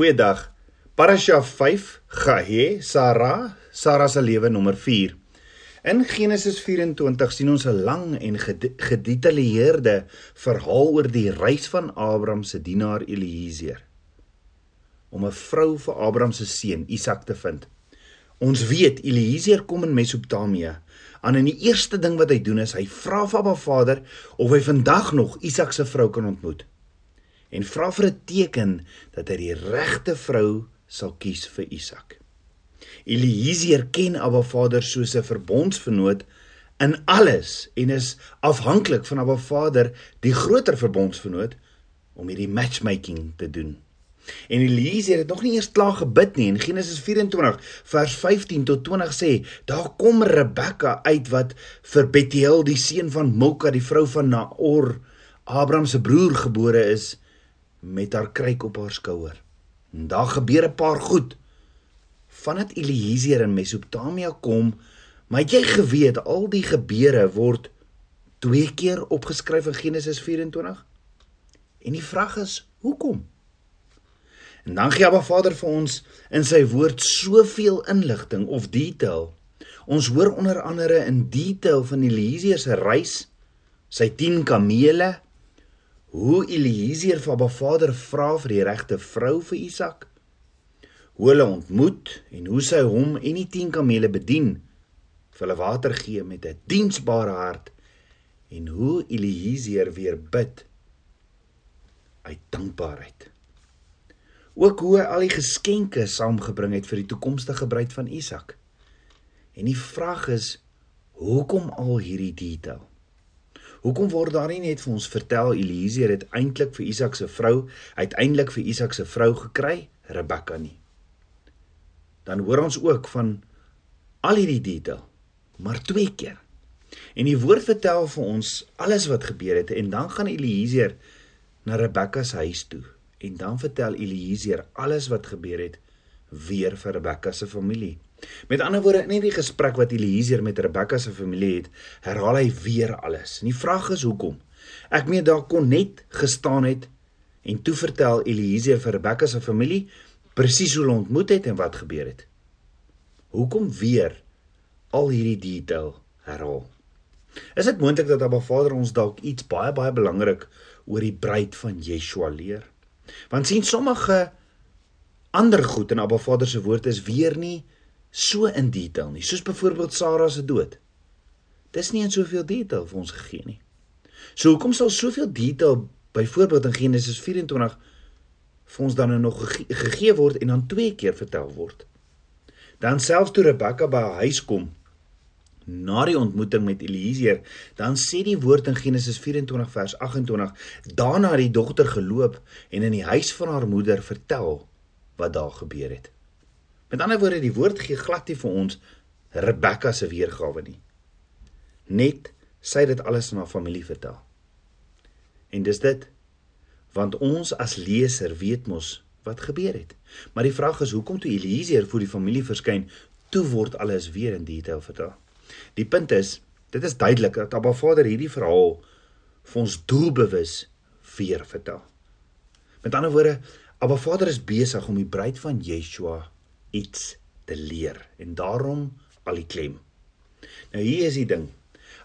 Goeiedag. Parasha 5, Gahe, Sara, Sara se lewe nommer 4. In Genesis 24 sien ons 'n lang en gedetailleerde verhaal oor die reis van Abraham se dienaar Eliezer om 'n vrou vir Abraham se seun Isak te vind. Ons weet Eliezer kom in Mesopotamië. Aan en die eerste ding wat hy doen is hy vra vir Abba Vader of hy vandag nog Isak se vrou kan ontmoet en vra vir 'n teken dat hy die regte vrou sal kies vir Isak. Eliezer ken Abba Vader soos 'n verbondsvernoot in alles en is afhanklik van Abba Vader, die groter verbondsvernoot, om hierdie matchmaking te doen. En Eliezer het nog nie eers klaar gebid nie. In Genesis 24 vers 15 tot 20 sê, daar kom Rebekka uit wat vir Bethuel die seun van Milka, die vrou van Naor, Abraham se broer gebore is met haar kruik op haar skouer. En daar gebeur 'n paar goed. Vandat Eliezer in Mesopotamië kom, maar jy geweet al die gebeure word twee keer opgeskryf in Genesis 24? En die vraag is, hoekom? En dan gee Abba Vader vir ons in sy woord soveel inligting of detail. Ons hoor onder andere in detail van Eliezer se reis, sy 10 kamele, hoe Eliezer vir Abba Vader vra vir die regte vrou vir Isak, hoe hulle ontmoet en hoe sy hom en die 10 kamele bedien, vir hulle water gee met 'n diensbare hart en hoe Eliezer weer bid uit dankbaarheid. Ook hoe hy al die geskenke saamgebring het vir die toekomstige bruid van Isak. En die vraag is, hoekom al hierdie detail? Hoekom word daar nie net vir ons vertel Eliezer het eintlik vir Isak se vrou uiteindelik vir Isak se vrou gekry, Rebekka nie? Dan hoor ons ook van al hierdie detail, maar twee keer. En die woord vertel vir ons alles wat gebeur het en dan gaan Eliezer na Rebekka se huis toe en dan vertel Eliezer alles wat gebeur het weer vir Rebekka se familie. Met ander woorde, in hierdie gesprek wat Eliezer met Rebekka se familie het, herhaal hy weer alles. En die vraag is hoekom? Ek meen daar kon net gestaan het en toe vertel Eliezer vir Rebekka se familie presies hoe hulle ontmoet het en wat gebeur het. Hoekom weer al hierdie detail herhaal? Is dit moontlik dat Abba Vader ons dalk iets baie baie belangrik oor die bruid van Yeshua leer? Want sien sommige ander goed in Abba Vader se woord is weer nie so in detail nie, soos byvoorbeeld Sara se dood. Dis nie in soveel detail vir ons gegee nie. So hoekom sal soveel detail byvoorbeeld in Genesis 24 vir ons dan nou nog gegee word en dan twee keer vertel word? Dan selfs toe Rebekka by haar huis kom na die ontmoeting met Eliezer, dan sê die woord in Genesis 24 vers 28, daarna het die dogter geloop en in die huis van haar moeder vertel wat daar gebeur het. Met ander woorde, die woord gee glad nie vir ons Rebekka se weergawe nie. Net sy het dit alles aan haar familie vertel. En dis dit want ons as leser weet mos wat gebeur het. Maar die vraag is hoekom toe Eliezer voor die familie verskyn, toe word alles weer in detail vertel. Die punt is, dit is duidelik dat Abba Vader hierdie verhaal vir ons doelbewus weer vertel. Met ander woorde, Abba Vader is besig om die bruid van Yeshua iets te leer en daarom al die klem. Nou hier is die ding.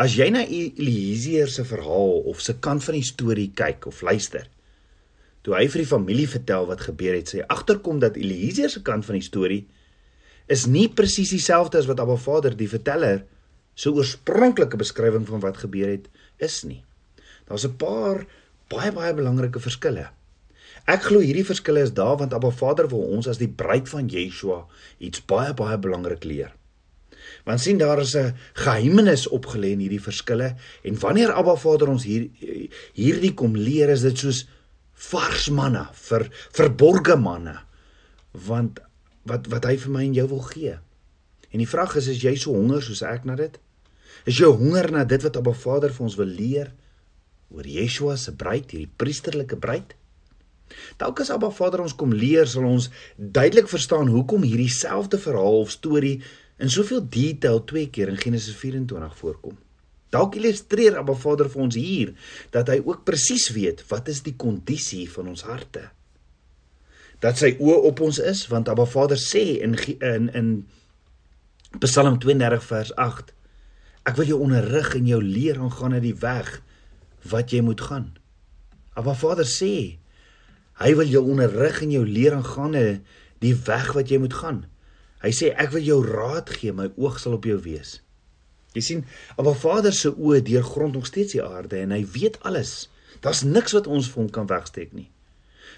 As jy na Eliezer se verhaal of se kant van die storie kyk of luister, toe hy vir die familie vertel wat gebeur het, sê agterkom dat Eliezer se kant van die storie is nie presies dieselfde as wat Abba Vader die verteller se oorspronklike beskrywing van wat gebeur het is nie. Daar's 'n paar baie baie belangrike verskille. Ek glo hierdie verskille is daar want Abba Vader wil ons as die bruid van Yeshua iets baie baie belangrik leer. Want sien daar is 'n geheimenis opgelê in hierdie verskille en wanneer Abba Vader ons hier hierdie kom leer is dit soos vars manna vir verborgde manne want wat wat hy vir my en jou wil gee. En die vraag is is jy so honger soos ek na dit? Is jy honger na dit wat Abba Vader vir ons wil leer oor Yeshua se bruid, hierdie priesterlike bruid? Dalk as Abba Vader ons kom leer, sal ons duidelik verstaan hoekom hierdie selfde verhaal of storie in soveel detail twee keer in Genesis 24 voorkom. Dalk illustreer Abba Vader vir ons hier dat hy ook presies weet wat is die kondisie van ons harte. dat sy oë op ons is want Abba Vader sê in in in Psalm 32 vers 8 Ek wil jou onderrig en jou leer aangaande die weg wat jy moet gaan. Abba Vader sê hy wil jou onderrig en jou leer aangaande die weg wat jy moet gaan. Hy sê ek wil jou raad gee, my oog sal op jou wees. Jy sien, Abba Vader se oë deurgrond nog steeds die aarde en hy weet alles. Daar's niks wat ons vir hom kan wegsteek nie.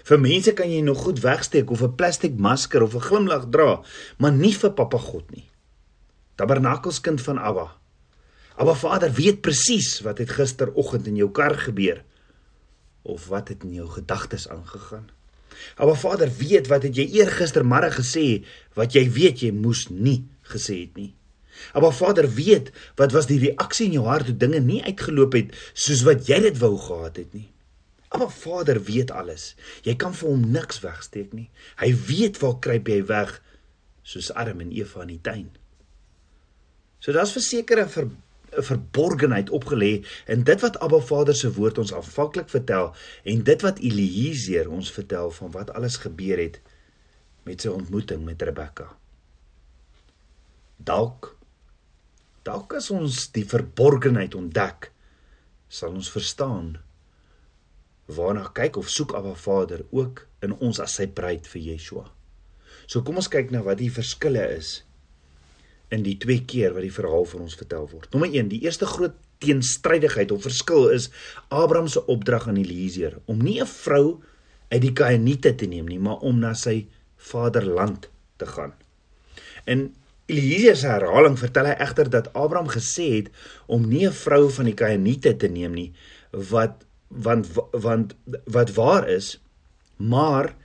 Vir mense kan jy nog goed wegsteek of 'n plastiek masker of 'n glimlag dra, maar nie vir Papa God nie. Tabernakelskind van Abba. Abba Vader weet presies wat het gisteroggend in jou kar gebeur of wat het in jou gedagtes aangegaan. Abba Vader weet wat het jy eergistermôre gesê wat jy weet jy moes nie gesê het nie. Abba Vader weet wat was die reaksie in jou hart toe dinge nie uitgeloop het soos wat jy dit wou gehad het nie. Abba Vader weet alles. Jy kan vir hom niks wegsteek nie. Hy weet waar kruip jy weg soos Adam en Eva in die tuin. So daar's versekerde ver 'n verborgenheid opgelê in dit wat Abba Vader se woord ons aanvanklik vertel en dit wat Eliezer ons vertel van wat alles gebeur het met sy ontmoeting met Rebekka. Dalk dalk as ons die verborgenheid ontdek, sal ons verstaan waarna kyk of soek Abba Vader ook in ons as sy bruid vir Yeshua. So kom ons kyk na wat die verskille is in die twee keer wat die verhaal vir ons vertel word. Nommer 1, die eerste groot teenstrydigheid of verskil is Abraham se opdrag aan Eliezer om nie 'n vrou uit die Kainiete te neem nie, maar om na sy vaderland te gaan. In Eliezer se herhaling vertel hy egter dat Abraham gesê het om nie 'n vrou van die Kainiete te neem nie wat want want wat waar is, maar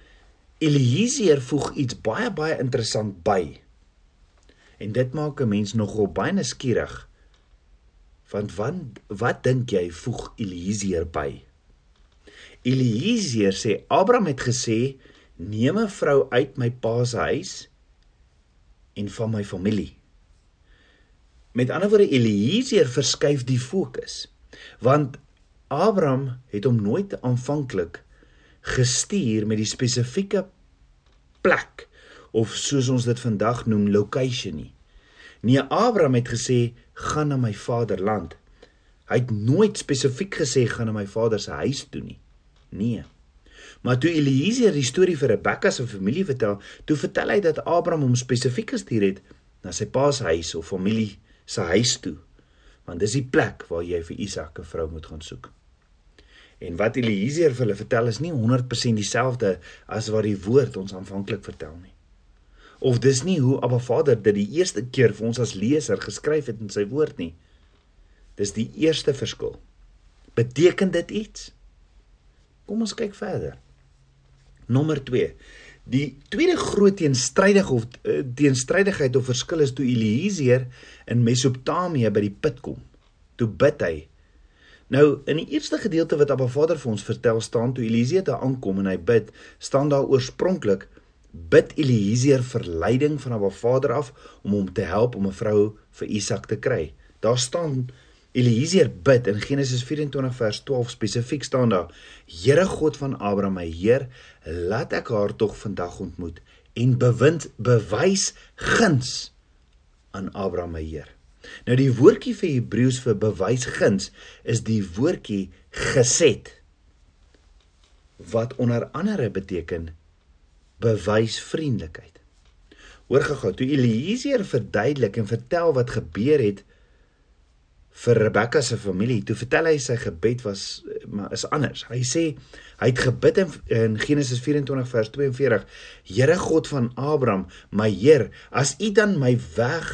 Eliezer voeg iets baie baie interessant by. En dit maak 'n mens nogal baie nuuskierig. Want wat wat dink jy voeg Eliezer by? Eliezer sê Abraham het gesê neem 'n vrou uit my pa se huis en van my familie. Met ander woorde Eliezer verskuif die fokus. Want Abraham het hom nooit aanvanklik gestuur met die spesifieke plek of soos ons dit vandag noem location nie. Nee, Abraham het gesê gaan na my vaderland. Hy het nooit spesifiek gesê gaan na my vader se huis toe nie. Nee. Maar toe Eliezer die storie vir Rebekka se familie vertel, toe vertel hy dat Abraham hom spesifiek gestuur het na sy pa se huis of familie se huis toe. Want dis die plek waar jy vir Isak 'n vrou moet gaan soek. En wat Eliezer vir hulle vertel is nie 100% dieselfde as wat die woord ons aanvanklik vertel nie of dis nie hoe Abba Vader dit die eerste keer vir ons as leser geskryf het in sy woord nie. Dis die eerste verskil. Beteken dit iets? Kom ons kyk verder. Nommer 2. Die tweede groot teenstrydige of uh, teenstrydigheid of verskil is toe Eliezer in Mesopotamië by die put kom. Toe bid hy. Nou in die eerste gedeelte wat Abba Vader vir ons vertel staan toe Eliezer daar aankom en hy bid, staan daar oorspronklik bid Eliezer verleiding van haar vader af om hom te help om 'n vrou vir Isak te kry. Daar staan Eliezer bid in Genesis 24 vers 12 spesifiek staan daar: Here God van Abraham, my Heer, laat ek haar tog vandag ontmoet en bewind bewys guns aan Abraham my Heer. Nou die woordjie vir Hebreëus vir bewys guns is die woordjie geset wat onder andere beteken bewys vriendelikheid. Hoor gou-gou, toe Eliezer verduidelik en vertel wat gebeur het vir Rebekka se familie, toe vertel hy sy gebed was maar is anders. Hy sê hy het gebid in, in Genesis 24 vers 42: Here God van Abraham, my Heer, as U dan my weg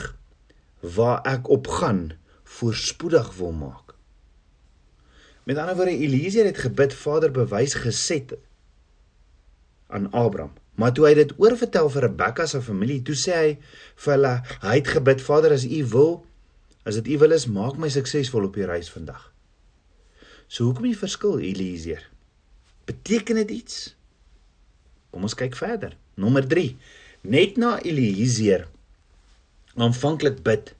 waar ek op gaan voorspoedig wil maak. Met ander woorde, Eliezer het gebid, Vader, bewys geset aan Abraham Maar toe hy dit oorvertel vir Rebekka se familie, toe sê hy vir hulle, hy het gebid, Vader, as U wil, as dit U wil is, maak my suksesvol op die reis vandag. So hoekom die verskil, Eliezer? Beteken dit iets? Kom ons kyk verder. Nommer 3. Net na Eliezer aanvanklik bid,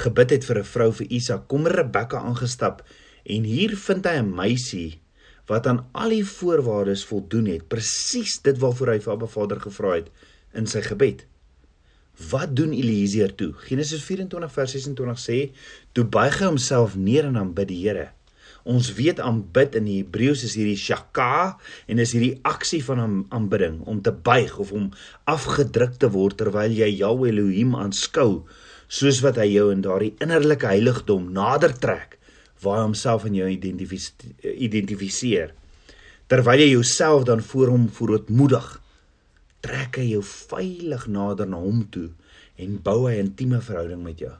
gebid het vir 'n vrou vir Isak, kom Rebekka aangestap en hier vind hy 'n meisie wat aan al die voorwaardes voldoen het, presies dit waarvoor hy vir Abba Vader gevra het in sy gebed. Wat doen Eliezer toe? Genesis 24 vers 26 sê: "Toe buig hy homself neer en aanbid die Here." Ons weet aanbid in die Hebreëus is hierdie shaka en is hierdie aksie van aanbidding om te buig of om afgedruk te word terwyl jy Yahweh Elohim aanskou soos wat hy jou in daardie innerlike heiligdom nader trek waar hy homself in jou identifiseer. Terwyl jy jouself dan voor hom verootmoedig, trek hy jou veilig nader na hom toe en bou 'n intieme verhouding met jou.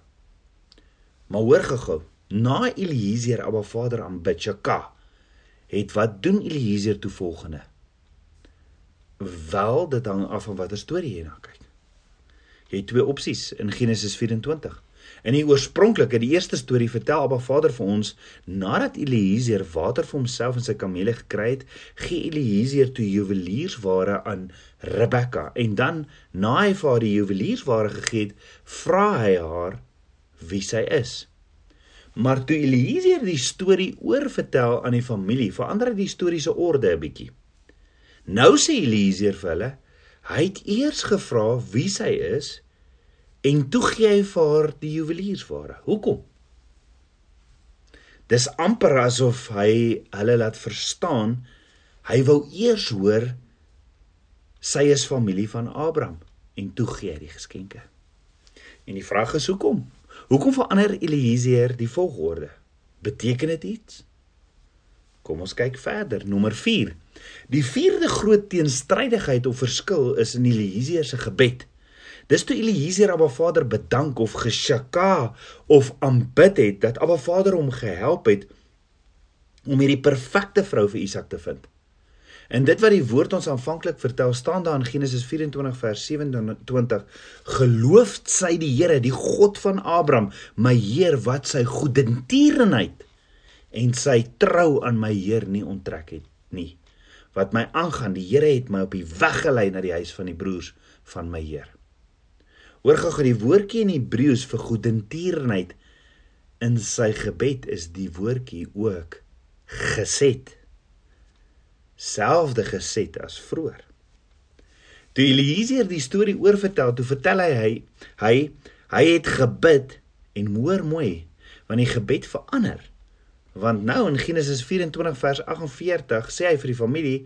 Maar hoor gou, na Eliezer Abba Vader aanbid Shaka, het wat doen Eliezer toe volgende? Wel, dit hang af van watter storie jy na kyk. Jy het twee opsies in Genesis 24. In die oorspronklike, die eerste storie vertel Abba Vader vir ons, nadat Eliezer water vir homself en sy kamele gekry het, gee Eliezer toe juweliersware aan Rebekka en dan na hy vir haar die juweliersware gegee het, vra hy haar wie sy is. Maar toe Eliezer die storie oorvertel aan die familie, verander hy die storie se orde 'n bietjie. Nou sê Eliezer vir hulle, hy het eers gevra wie sy is en toe gee hy vir haar die juweliersware. Hoekom? Dis amper asof hy hulle laat verstaan hy wou eers hoor sy is familie van Abraham en toe gee hy die geskenke. En die vraag is hoekom? Hoekom verander Eliezer die volgorde? Beteken dit iets? Kom ons kyk verder. Nommer 4. Die vierde groot teenstrydigheid of verskil is in Eliezer se gebed. Dis toe Eliezer Abba Vader bedank of geshaka of aanbid het dat Abba Vader hom gehelp het om hierdie perfekte vrou vir Isak te vind. En dit wat die woord ons aanvanklik vertel, staan daar in Genesis 24 vers 27: Geloofd sy die Here, die God van Abraham, my Heer wat sy goedertierenheid en sy trou aan my Heer nie onttrek het nie. Wat my aangaan, die Here het my op die weg gelei na die huis van die broers van my Heer. Hoor gou gou die woordjie in Hebreëus vir goedertierenheid in sy gebed is die woordjie ook geset. Selfde geset as vroeër. Toe Eliezer die storie oorvertel, toe vertel hy hy hy, hy het gebid en hoor mooi, want die gebed verander. Want nou in Genesis 24 vers 48 sê hy vir die familie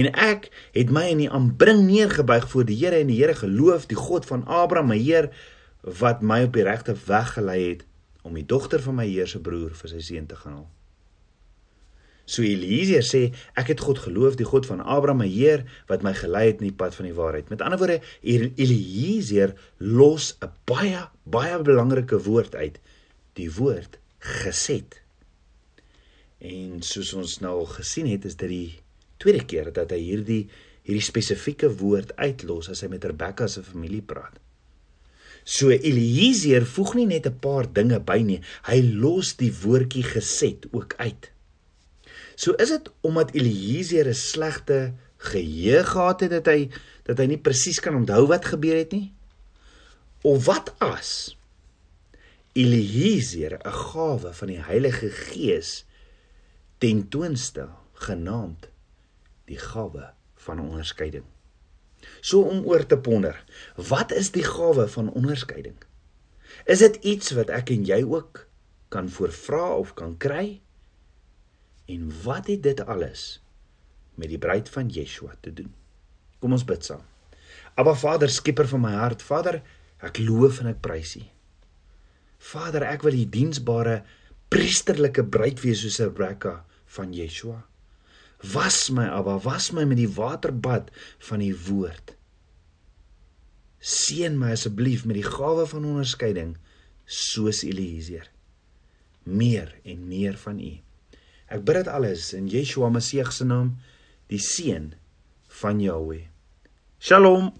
en ek het my in die aanbring neergebuig voor die Here en die Here geloof die God van Abraham my Heer wat my op die regte weg gelei het om die dogter van my Heer se broer vir sy seun te gaan haal. So Eliezer sê ek het God geloof die God van Abraham my Heer wat my gelei het in die pad van die waarheid. Met ander woorde Eliezer los 'n baie baie belangrike woord uit, die woord geset. En soos ons nou al gesien het, is dit die tweede keer dat hy hierdie hierdie spesifieke woord uitlos as hy met Rebekka se familie praat. So Eliezer voeg nie net 'n paar dinge by nie, hy los die woordjie geset ook uit. So is dit omdat Eliezer 'n slegte geheue gehad het dat hy dat hy nie presies kan onthou wat gebeur het nie? Of wat as Eliezer 'n gawe van die Heilige Gees tentoonstel genaamd die gawe van onderskeiding. So om oor te ponder, wat is die gawe van onderskeiding? Is dit iets wat ek en jy ook kan voorvra of kan kry? En wat het dit alles met die bruid van Yeshua te doen? Kom ons bid saam. Aba Vader, skieper van my hart, Vader, ek loof en ek prys U. Vader, ek wil U die diensbare priesterlike bruid wees soos Rebekka van Yeshua. Was my Abba, was my met die waterbad van u woord. Seën my asseblief met die gawe van onderskeiding soos Eliezer. Meer en meer van u. Ek bid dit alles in Yeshua Messie se naam, die seun van Jahweh. Shalom.